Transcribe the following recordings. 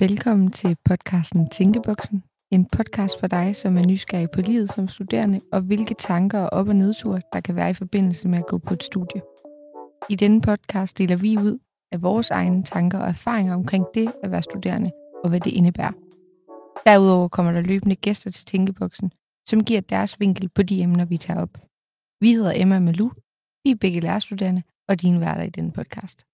Velkommen til podcasten Tænkeboksen. En podcast for dig, som er nysgerrig på livet som studerende, og hvilke tanker og op- og nedture, der kan være i forbindelse med at gå på et studie. I denne podcast deler vi ud af vores egne tanker og erfaringer omkring det at være studerende, og hvad det indebærer. Derudover kommer der løbende gæster til Tænkeboksen, som giver deres vinkel på de emner, vi tager op. Vi hedder Emma Malou, vi er begge lærerstuderende, og dine værter i denne podcast.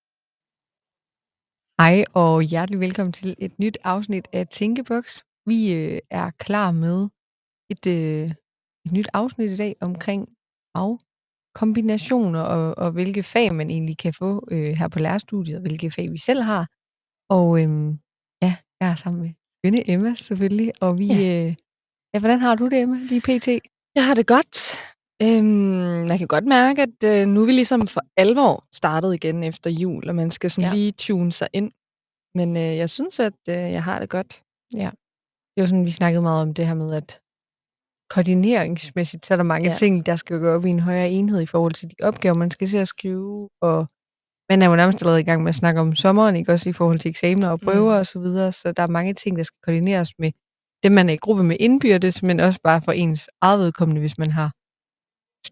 Hej og hjertelig velkommen til et nyt afsnit af Tænkeboks. Vi øh, er klar med et, øh, et nyt afsnit i dag omkring af kombinationer og, og hvilke fag man egentlig kan få øh, her på lærerstudiet, og hvilke fag vi selv har. Og øh, ja, jeg er sammen med skønne Emma selvfølgelig, og vi... Ja. Øh, ja, hvordan har du det, Emma, lige pt? Jeg har det godt. Øhm, man kan godt mærke, at øh, nu er vi ligesom for alvor startet igen efter jul, og man skal sådan Ja. lige tune sig ind. Men øh, jeg synes, at øh, jeg har det godt. Det var sådan, vi snakkede meget om det her med, at koordineringsmæssigt, så er der mange Ja. ting, der skal gå op i en højere enhed i forhold til de opgaver, man skal se at skrive, og man er jo nærmest allerede i gang med at snakke om sommeren, ikke også i forhold til eksamener og prøver Mm. og så videre, så der er mange ting, der skal koordineres med dem, man er i gruppe med indbyrdes, men også bare for ens eget vedkommende, hvis man har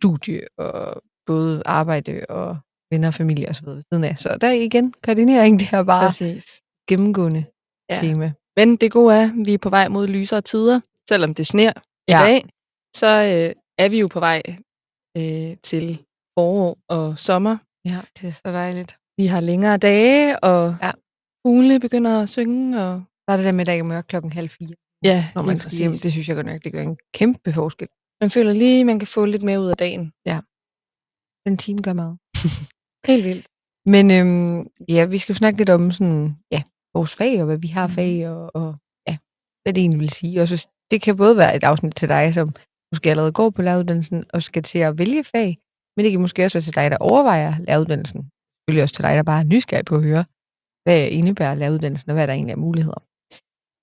studie og både arbejde og venner og familie videre ved siden af. Så der er igen koordinering, det er bare Præcis. gennemgående Ja. tema. Men det gode er, at vi er på vej mod lysere tider. Selvom det sner i Ja. dag, så øh, er vi jo på vej øh, til forår og sommer. Ja, det er så dejligt. Vi har længere dage, og Ja. fuglene begynder at synge. Og Der er det der med, at der ikke er mørkt klokken halv fire, ja, når man skal hjem. Det synes jeg godt nok, det gør en kæmpe forskel. Man føler lige, man kan få lidt mere ud af dagen. Den time gør meget. Helt vildt. Men øhm, ja, vi skal jo snakke lidt om sådan, ja, vores fag, og hvad vi har fag, og, og ja, hvad det egentlig vil sige. Og så, det kan både være et afsnit til dig, som måske allerede går på læreruddannelsen, og skal til at vælge fag, men det kan måske også være til dig, der overvejer læreruddannelsen. Selvfølgelig også til dig, der bare er nysgerrig på at høre, hvad indebærer læreruddannelsen, og hvad der egentlig er muligheder.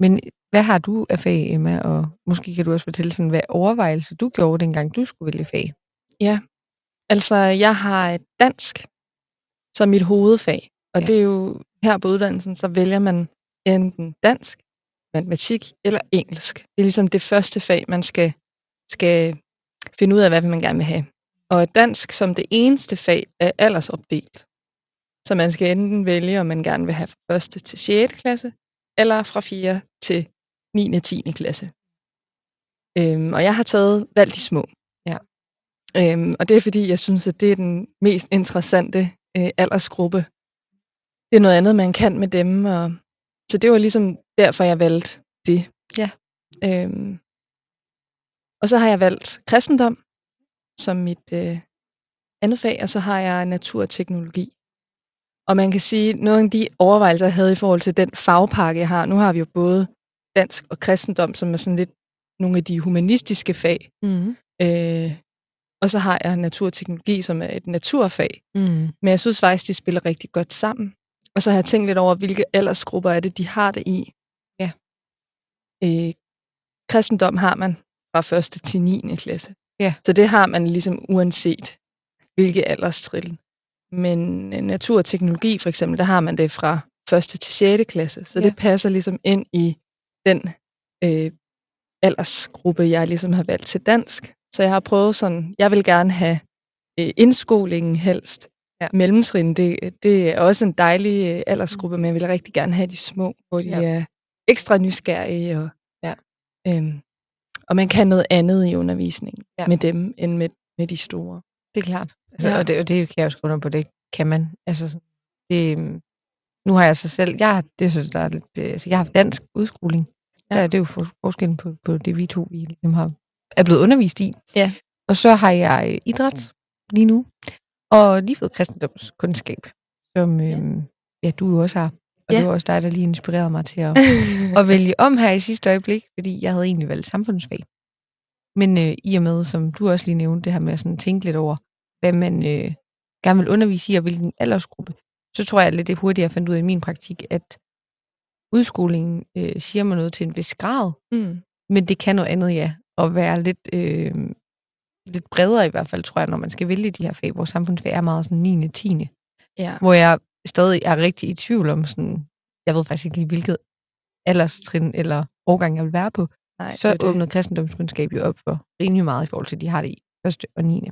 Men hvad har du af fag, Emma? Og måske kan du også fortælle, sådan, hvad overvejelser du gjorde, dengang du skulle vælge fag. Altså, jeg har dansk som mit hovedfag. Og Ja. det er jo her på uddannelsen, så vælger man enten dansk, matematik eller engelsk. Det er ligesom det første fag, man skal, skal finde ud af, hvad man gerne vil have. Og dansk som det eneste fag er aldersopdelt. Så man skal enten vælge, om man gerne vil have fra 1. til 6. klasse, eller fra 4. til 9. og 10. klasse. Øhm, og jeg har taget valgt de små. Ja. Øhm, og det er fordi, jeg synes, at det er den mest interessante øh, aldersgruppe. Det er noget andet, man kan med dem. Og, så det var ligesom derfor, jeg valgte det. Ja. Øhm, og så har jeg valgt kristendom som mit øh, andet fag, og så har jeg natur og teknologi. Og man kan sige, noget af de overvejelser, jeg havde i forhold til den fagpakke, jeg har. Nu har vi jo både dansk og kristendom, som er sådan lidt nogle af de humanistiske fag. Mm. Øh, og så har jeg natur og teknologi, som er et naturfag. Mm. Men jeg synes faktisk, de spiller rigtig godt sammen. Og så har jeg tænkt lidt over, hvilke aldersgrupper er det, de har det i. Ja. Øh, kristendom har man fra 1. til 9. klasse. Ja. Så det har man ligesom uanset, hvilke alderstrin. Men øh, natur og teknologi for eksempel, der har man det fra 1. til 6. klasse. Så Ja. det passer ligesom ind i den øh, aldersgruppe, jeg ligesom har valgt til dansk. Så jeg har prøvet sådan, jeg vil gerne have øh, indskolingen helst. Ja. Mellemtrin, det, det er også en dejlig øh, aldersgruppe, men jeg vil rigtig gerne have de små, hvor de Ja. er ekstra nysgerrige. Og, Ja. øhm, og man kan noget andet i undervisningen Ja. med dem, end med, med de store. Det er klart. Altså, Ja. og, det, og det kan jeg også under på, det kan man. Altså, det, øhm, nu har jeg så selv, jeg har, det synes jeg er lidt, øh, altså, jeg har dansk udskoling. Ja. Der, det er jo for, forskellen på, på det, vi to vi ligesom har, er blevet undervist i. Ja. Og så har jeg øh, idræt lige nu, og lige fået kristendomskundskab, som Ja. øhm, ja, du også har. Og Ja. det var også dig, der lige inspirerede mig til at, at vælge om her i sidste øjeblik, fordi jeg havde egentlig valgt samfundsfag. Men øh, i og med, som du også lige nævnte, det her med at sådan tænke lidt over, hvad man øh, gerne vil undervise i, og hvilken aldersgruppe, så tror jeg lidt det hurtigt, jeg fandt ud af i min praktik, at udskolingen øh, siger mig noget til en vis grad, mm. men det kan noget andet, ja. At være lidt, øh, lidt bredere i hvert fald, tror jeg, når man skal vælge de her fag, hvor samfundsfag er meget sådan 9. 10. Ja. Hvor jeg stadig er rigtig i tvivl om sådan, jeg ved faktisk ikke lige, hvilket alderstrin eller årgang jeg vil være på, Nej, så det er det. åbnede kristendomskundskab jo op for rimelig meget i forhold til, at de har det i første og 9.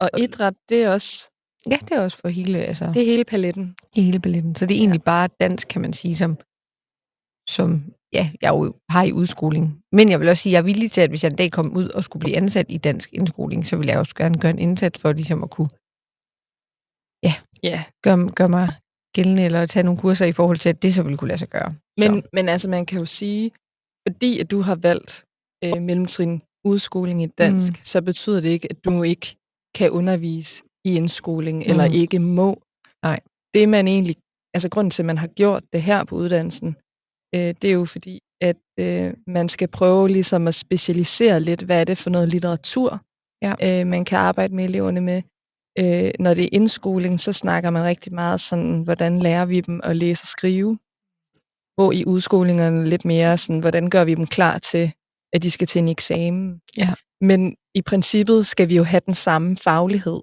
Og idræt, det er også Ja, det er også for hele, altså, det er hele paletten. hele balletten. Så det er egentlig bare dansk, kan man sige, som, som ja, jeg jo har i udskoling. Men jeg vil også sige, at jeg er villig til, at hvis jeg en dag kom ud og skulle blive ansat i dansk indskoling, så vil jeg også gerne gøre en indsats for ligesom at kunne Ja, gøre, gøre mig gældende, eller tage nogle kurser i forhold til, at det så ville kunne lade sig gøre. men, så, men altså man kan jo sige, fordi at du har valgt øh, mellemtrin udskoling i dansk, mm. så betyder det ikke, at du ikke kan undervise i indskoling, mm. eller Mm. ikke må. Nej. Det man egentlig, altså grunden til, at man har gjort det her på uddannelsen, øh, det er jo fordi, at øh, man skal prøve ligesom at specialisere lidt, hvad er det for noget litteratur, Ja. øh, man kan arbejde med eleverne med. Øh, når det er indskoling, så snakker man rigtig meget sådan, hvordan lærer vi dem at læse og skrive. Hvor i udskolingerne lidt mere sådan, hvordan gør vi dem klar til, at de skal til en eksamen. Ja. Men i princippet skal vi jo have den samme faglighed.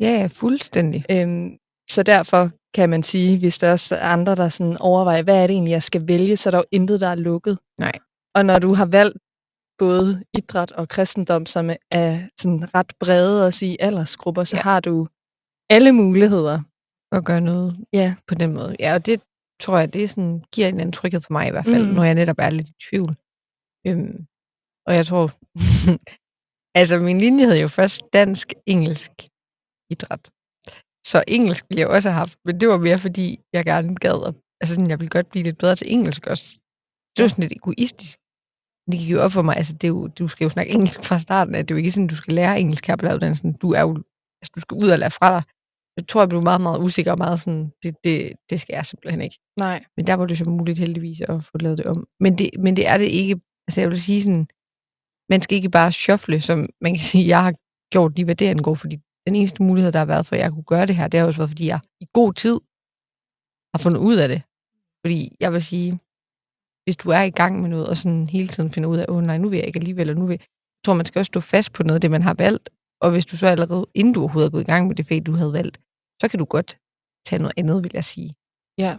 Ja, fuldstændig. Øhm, så derfor kan man sige, hvis der også er andre, der sådan overvejer, hvad er det egentlig, jeg skal vælge, så er der jo intet, der er lukket. Nej. Og når du har valgt både idræt og kristendom, som er sådan ret brede også i aldersgrupper, så Ja. har du alle muligheder. At gøre noget Ja, på den måde. Ja, og det tror jeg, det sådan, giver en anden tryghed for mig i hvert fald, mm. når jeg netop er lidt i tvivl. Øhm, og jeg tror, altså min linje hed jo først dansk, engelsk, idræt. Så engelsk ville jeg også have haft, men det var mere fordi, jeg gerne gad, at, altså sådan, jeg ville godt blive lidt bedre til engelsk også. Det var sådan lidt egoistisk. Det gik jo op for mig, altså det er jo, du skal jo snakke engelsk fra starten af. Det er jo ikke sådan, du skal lære engelsk her på læreruddannelsen. Du er jo, altså du skal ud og lære fra dig. Jeg tror, jeg blev meget, meget usikker og meget sådan, det, det, det skal jeg simpelthen ikke. nej. Men der var det så muligt heldigvis at få lavet det om. Men det, men det er det ikke. Altså jeg vil sige sådan, man skal ikke bare shuffle, som man kan sige, jeg har gjort lige hvad det angår, fordi den eneste mulighed, der har været for, at jeg kunne gøre det her, det har også været, fordi jeg i god tid har fundet ud af det. Fordi jeg vil sige, hvis du er i gang med noget, og sådan hele tiden finder ud af, åh oh, nej, nu vil jeg ikke alligevel, og nu vil jeg, jeg tror, man skal også stå fast på noget af det, man har valgt. Og hvis du så allerede, inden du overhovedet er gået i gang med det fag, du havde valgt, så kan du godt tage noget andet, vil jeg sige. Ja.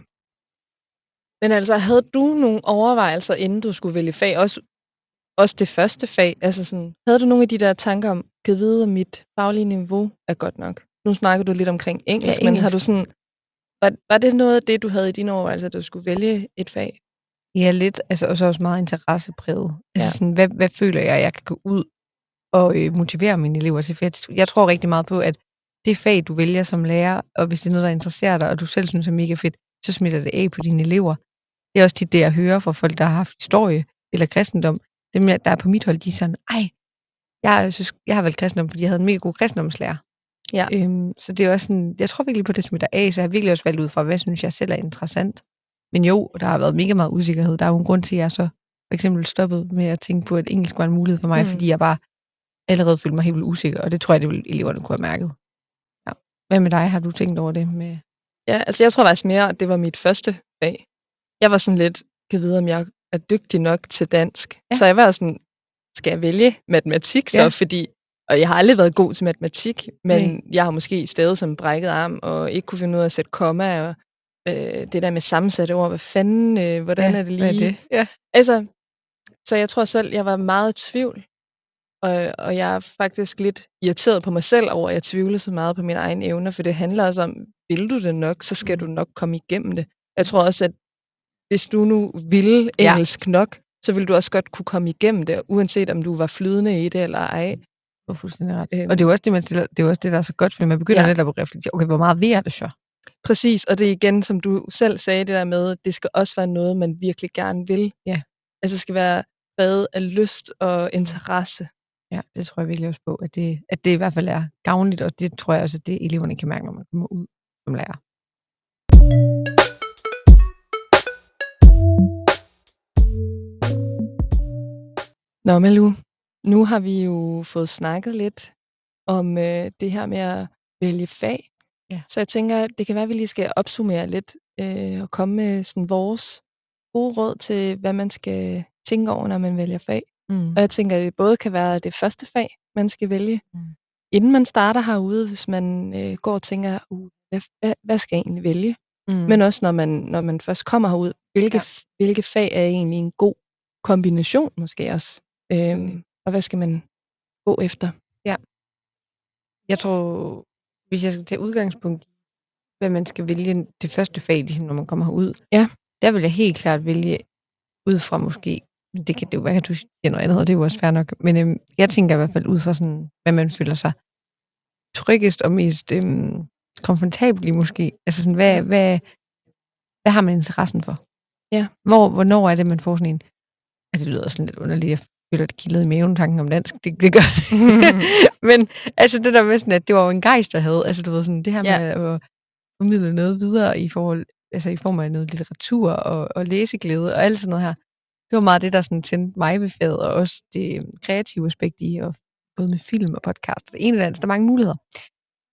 Men altså, havde du nogle overvejelser, inden du skulle vælge fag? Også, også det første fag? Altså sådan, havde du nogle af de der tanker om, kan vide, om mit faglige niveau er godt nok? Nu snakker du lidt omkring engelsk, Ja, men har engelsk. du sådan, var, var det noget af det, du havde i dine overvejelser, at du skulle vælge et fag? Ja, lidt. Altså, og så også meget interessepræget. Altså, Ja. sådan, hvad, hvad føler jeg, jeg kan gå ud og øh, motivere mine elever til? For jeg, jeg tror rigtig meget på, at det fag, du vælger som lærer, og hvis det er noget, der interesserer dig, og du selv synes er mega fedt, så smitter det af på dine elever. Det er også tit det, jeg hører fra folk, der har haft historie eller kristendom. Dem, der er på mit hold, de er sådan, ej, jeg, synes, jeg har valgt kristendom, fordi jeg havde en mega god kristendomslærer. Ja. Øhm, så det er også sådan, jeg tror virkelig på, at det smitter af, så jeg har virkelig også valgt ud fra, hvad synes jeg selv er interessant. Men jo, der har været mega meget usikkerhed. Der er jo en grund til, at jeg så for eksempel stoppede med at tænke på, at engelsk var en mulighed for mig, mm. fordi jeg bare allerede følte mig helt vildt usikker, og det tror jeg, det ville eleverne kunne have mærket. Ja. Hvad med dig? Har du tænkt over det med... Ja, altså jeg tror faktisk mere, at det var mit første fag. Jeg var sådan lidt, kan vide, om jeg er dygtig nok til dansk. Ja. Så jeg var sådan, skal jeg vælge matematik så? Ja. Fordi, og jeg har aldrig været god til matematik, men Nej. jeg har måske stadig som brækket arm, og ikke kunne finde ud af at sætte komma, og øh, det der med sammensatte ord, hvad fanden, øh, hvordan Ja, er det hvad er lige? det? Ja. Altså, så jeg tror selv, jeg var meget i tvivl. Og, og jeg er faktisk lidt irriteret på mig selv over, at jeg tvivler så meget på mine egne evner, for det handler også om, vil du det nok, så skal du nok komme igennem det. Jeg tror også, at hvis du nu ville Ja. engelsk nok, så ville du også godt kunne komme igennem det, uanset om du var flydende i det eller ej. Du fuldstændig ret. Øhm. Og det er jo også det, man stiller, det er også det, der er så godt, fordi man begynder Ja. ja. netop at reflektere, okay, hvor meget ved jeg det så? Præcis, og det er igen, som du selv sagde, det der med, at det skal også være noget, man virkelig gerne vil. Ja. Altså det skal være præget af lyst og interesse. Ja, det tror jeg virkelig også på, at det, at det i hvert fald er gavnligt, og det tror jeg også, at det eleverne kan mærke, når man kommer ud som lærer. Nå, Malu, nu har vi jo fået snakket lidt om øh, det her med at vælge fag. Ja. Så jeg tænker, det kan være, at vi lige skal opsummere lidt øh, og komme med sådan vores gode råd til, hvad man skal tænke over, når man vælger fag. Mm. Og jeg tænker, at det både kan være det første fag, man skal vælge, Mm. inden man starter herude, hvis man øh, går og tænker, uh, hvad, hvad, hvad skal jeg egentlig vælge? Mm. Men også når man, når man først kommer herud, hvilke, ja. hvilke fag er egentlig en god kombination måske også? Øhm, og hvad skal man gå efter? Ja. Jeg tror, hvis jeg skal tage udgangspunkt i, hvad man skal vælge det første fag, ligesom når man kommer herud, ja. der vil jeg helt klart vælge ud fra måske, det kan det jo være, at du siger noget andet, og det er jo også fair nok, men øhm, jeg tænker i hvert fald ud fra sådan, hvad man føler sig tryggest og mest øhm, komfortabel i måske. Altså sådan, hvad, hvad, hvad har man interessen for? Ja. Hvor, hvornår er det, man får sådan en, altså det lyder sådan lidt underligt, jeg føler det kildet i maven tanken om dansk, det, det gør det. Men altså det der med sådan, at det var jo en gejst, der havde, altså du ved sådan, det her ja. med at formidle noget videre i forhold, altså i form af noget litteratur og, og læseglæde og alt sådan noget her. Det var meget det, der sådan tændte mig ved faget, og også det kreative aspekt i, og både med film og podcast. Det ene eller andet, der er mange muligheder.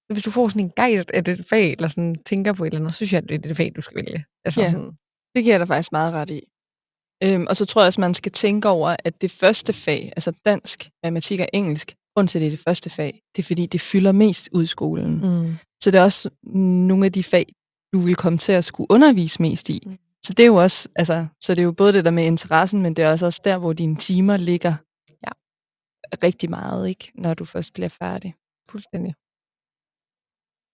Så hvis du får sådan en gejst af det fag, eller sådan tænker på et eller andet, så synes jeg, at det er det fag, du skal vælge. Altså ja, sådan. det giver jeg dig faktisk meget ret i. Øhm, og så tror jeg også, man skal tænke over, at det første fag, altså dansk, matematik og engelsk, grund til, at det er det første fag, det er fordi, det fylder mest ud i skolen. Mm. Så det er også nogle af de fag, du vil komme til at skulle undervise mest i. Mm. Så det er jo også, altså, så det er jo både det der med interessen, men det er også, også der, hvor dine timer ligger ja. rigtig meget, ikke, når du først bliver færdig. Fuldstændig.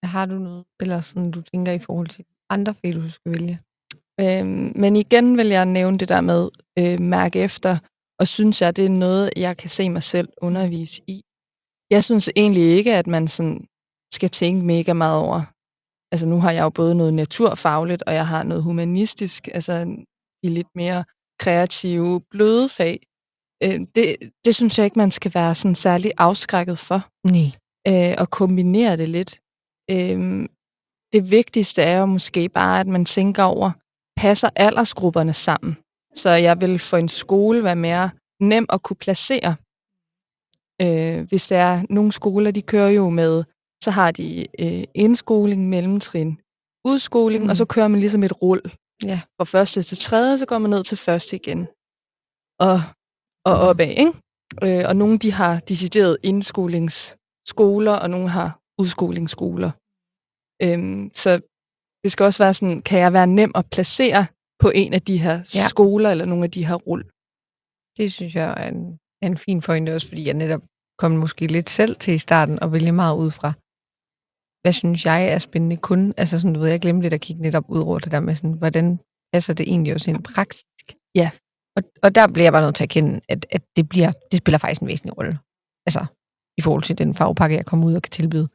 Har du noget, eller sådan, du tænker i forhold til andre fag, du skal vælge? Øhm, men igen vil jeg nævne det der med øh, mærke efter, og synes jeg, det er noget, jeg kan se mig selv undervise i. Jeg synes egentlig ikke, at man sådan skal tænke mega meget over. Altså nu har jeg jo både noget naturfagligt, og jeg har noget humanistisk, altså de lidt mere kreative, bløde fag. Øh, det, det synes jeg ikke, man skal være sådan særlig afskrækket for. Nej. Øh, og kombinere det lidt. Øh, det vigtigste er jo måske bare, at man tænker over, passer aldersgrupperne sammen. Så jeg vil for en skole være mere nem at kunne placere. Øh, hvis der er nogle skoler, de kører jo med, så har de øh, indskoling, mellemtrin, udskoling, mm. og så kører man ligesom et rull. Ja. Fra første til tredje, så går man ned til første igen. Og, og opad, ikke? Øh, og nogle de har decideret indskolingsskoler, og nogle har udskolingsskoler. Øhm, så det skal også være sådan, kan jeg være nem at placere på en af de her ja. skoler, eller nogle af de her rull. Det synes jeg er en, er en fin pointe også, fordi jeg netop kom måske lidt selv til i starten og vælge meget ud fra, hvad synes jeg er spændende kun. Altså sådan, du ved, jeg glemte lidt at kigge netop ud over det der med sådan, hvordan passer det egentlig også ind praktisk. Ja. Og, og der bliver jeg bare nødt til at kende, at, at det, bliver, det spiller faktisk en væsentlig rolle. Altså, i forhold til den fagpakke, jeg kommer ud og kan tilbyde.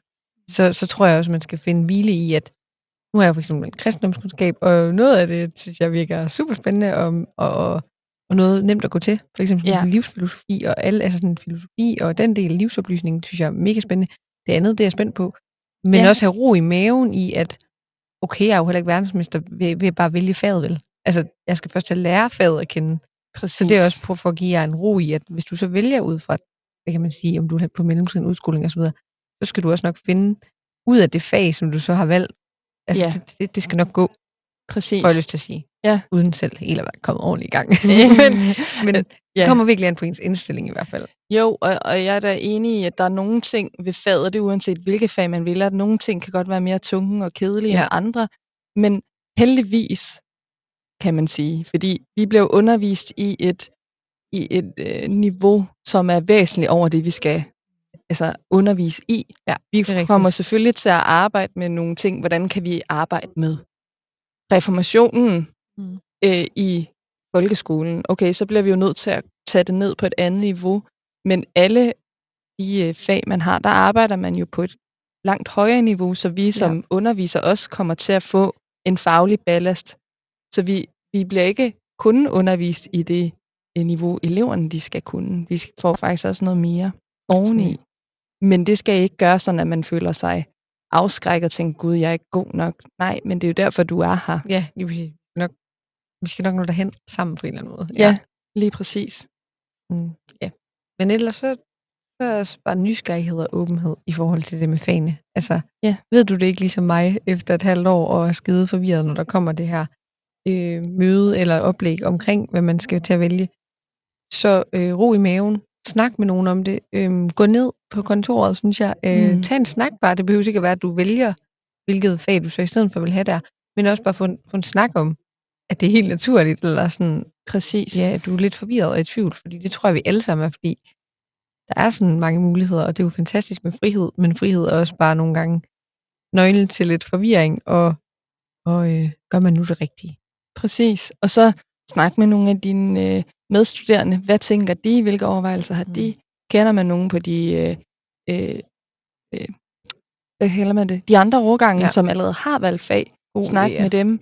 Så, så tror jeg også, man skal finde hvile i, at nu har jeg for eksempel en kristendomskundskab, og noget af det synes jeg virker super spændende, og, og, og noget nemt at gå til. For eksempel ja. livsfilosofi og alle, altså sådan filosofi og den del af livsoplysningen, synes jeg er mega spændende. Det andet, det er jeg spændt på. Men ja. også have ro i maven i, at okay, jeg er jo heller ikke verdensmester ved, ved bare vælge faget, vel? Altså, jeg skal først til at lære faget at kende. Præcis. Så det er også for at give jer en ro i, at hvis du så vælger ud fra, hvad kan man sige, om du er på mellemtrin, udskoling osv., så skal du også nok finde ud af det fag, som du så har valgt, Altså, ja. det, det, det skal nok gå. Præcis. Får jeg lyst til at sige. Ja. Uden selv helt at være kommet ordentligt i gang. men men ja. det kommer virkelig an på ens indstilling i hvert fald. Jo, og, og jeg er da enig i, at der er nogle ting ved faget, det er uanset hvilket fag man vil, at nogle ting kan godt være mere tunge og kedelige ja. end andre. Men heldigvis, kan man sige, fordi vi blev undervist i et, i et øh, niveau, som er væsentligt over det, vi skal altså undervise i. Ja, vi kommer selvfølgelig til at arbejde med nogle ting, hvordan kan vi arbejde med reformationen mm. øh, i folkeskolen. Okay, så bliver vi jo nødt til at tage det ned på et andet niveau, men alle de øh, fag, man har, der arbejder man jo på et langt højere niveau, så vi som ja. underviser også kommer til at få en faglig ballast. Så vi, vi bliver ikke kun undervist i det niveau, eleverne de skal kunne. Vi får faktisk også noget mere oveni. Men det skal ikke gøre sådan, at man føler sig afskrækket og tænker, gud, jeg er ikke god nok. Nej, men det er jo derfor, du er her. Ja, lige præcis. Nok, vi skal nok nå derhen sammen på en eller anden måde. Ja, ja lige præcis. Mm, ja. Men ellers så, så er bare nysgerrighed og åbenhed i forhold til det med fagene. Altså, ja. ved du det ikke ligesom mig efter et halvt år og er skide forvirret, når der kommer det her øh, møde eller oplæg omkring, hvad man skal til at vælge, så øh, ro i maven, snak med nogen om det. Øhm, gå ned på kontoret, synes jeg. Øh, Mm. Tag en snak bare. Det behøver ikke at være, at du vælger, hvilket fag du så i stedet for vil have der. Men også bare få en, få en snak om, at det er helt naturligt, eller sådan, Præcis. ja, at du er lidt forvirret og i tvivl, fordi det tror jeg, vi alle sammen er, fordi der er sådan mange muligheder, og det er jo fantastisk med frihed, men frihed er også bare nogle gange nøglen til lidt forvirring, og, og øh, gør man nu det rigtige. Præcis. Og så snak med nogle af dine øh, medstuderende. Hvad tænker de? Hvilke overvejelser har Mm. de? Kender man nogen på de, øh, øh, øh, hvad kalder man det? De andre årgange, Ja. ja. som allerede har valgt fag. God Snak idé, med dem.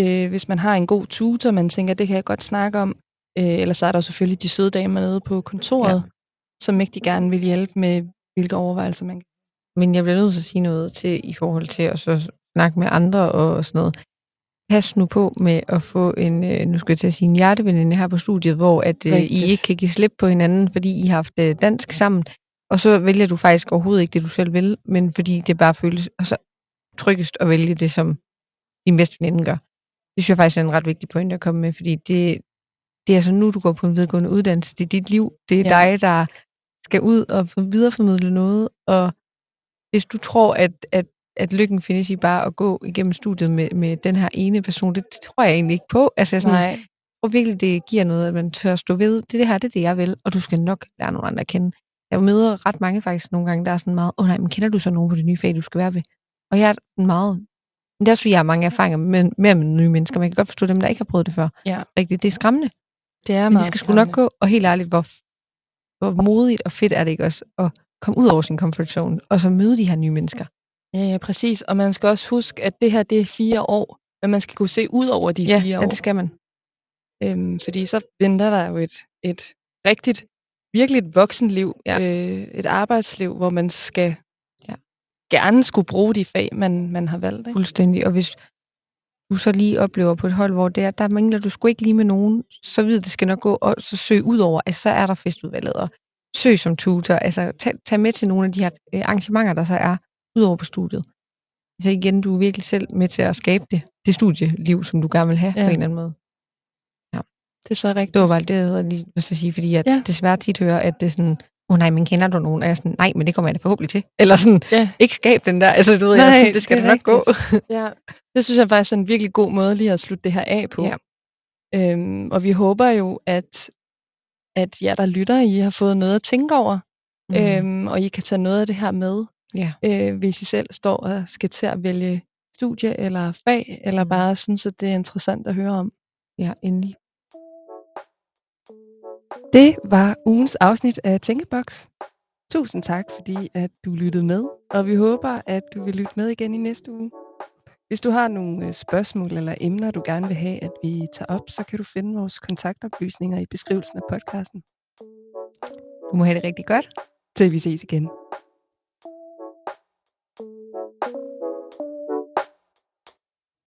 Øh, hvis man har en god tutor, man tænker, det kan jeg godt snakke om. Øh, eller så er der selvfølgelig de søde damer nede på kontoret, ja. som mægtig gerne vil hjælpe med, hvilke overvejelser man kan. Men jeg bliver nødt til at sige noget til i forhold til at så snakke med andre og sådan noget. Pas nu på med at få en, øh, nu skal jeg til at sige, en hjerteveninde her på studiet, hvor at, øh, I ikke kan give slip på hinanden, fordi I har haft øh, dansk sammen, og så vælger du faktisk overhovedet ikke det, du selv vil, men fordi det bare føles og så tryggest at vælge det, som din bedste veninde gør. Det synes jeg faktisk er en ret vigtig point at komme med, fordi det, det er altså nu, du går på en videregående uddannelse. Det er dit liv. Det er Ja. dig, der skal ud og videreformidle noget. Og hvis du tror, at, at, at lykken findes i bare at gå igennem studiet med, med den her ene person, det, det tror jeg egentlig ikke på. Altså, jeg sådan, Nej, jeg tror virkelig, det giver noget, at man tør stå ved. Det det her, det er det, jeg vil, og du skal nok lære nogle andre at kende. Jeg møder ret mange faktisk nogle gange, der er sådan meget, åh oh, nej, men kender du så nogen på det nye fag, du skal være ved? Og jeg er meget, men det er også, fordi jeg har mange erfaringer med, med, med nye mennesker, men jeg kan godt forstå dem, der ikke har prøvet det før. Ja. Rigtigt, det er skræmmende. det er Men meget det skal sgu nok gå, og helt ærligt, hvor, hvor modigt og fedt er det ikke også at komme ud over sin comfort zone, og så møde de her nye mennesker. Ja, ja, præcis. Og man skal også huske, at det her det er fire år, men man skal kunne se ud over de Ja, fire ja, år. det skal man. Øhm, fordi så venter der jo et, et rigtigt, virkelig et voksenliv, Ja. øh, et arbejdsliv, hvor man skal Ja. gerne skulle bruge de fag, man, man har valgt. Ikke? Fuldstændig. Og hvis du så lige oplever på et hold, hvor det er, der mangler du sgu ikke lige med nogen, så ved det skal nok gå, og så søg ud over, altså så er der festudvalget, og søg som tutor, altså tag, tag med til nogle af de her øh, arrangementer, der så er ud over på studiet. Så igen, du er virkelig selv med til at skabe det, det studieliv, som du gerne vil have ja. Ja. på en eller anden måde. Det er så rigtigt. Det var bare det, jeg havde lige lyst til at sige, fordi jeg ja. Ja. desværre tit hører, at det er sådan, åh oh, nej, men kender du nogen? Og jeg er sådan, nej, men det kommer jeg da forhåbentlig til. Eller sådan, Ja. ikke skab den der, altså du ved, jeg er Nej, sådan, det skal det det nok gå. Ja. Det synes jeg faktisk er en virkelig god måde lige at slutte det her af på. Ja. Øhm, og vi håber jo, at, at jer, der lytter, I har fået noget at tænke over, Mm. øhm, og I kan tage noget af det her med, ja. øh, hvis I selv står og skal til at vælge studie eller fag, eller Mm. bare synes, at det er interessant at høre om. ja, endelig. Det var ugens afsnit af Tænkeboks. Tusind tak, fordi at du lyttede med, og vi håber, at du vil lytte med igen i næste uge. Hvis du har nogle øh, spørgsmål eller emner, du gerne vil have, at vi tager op, så kan du finde vores kontaktoplysninger i beskrivelsen af podcasten. Du må have det rigtig godt. Til vi ses igen.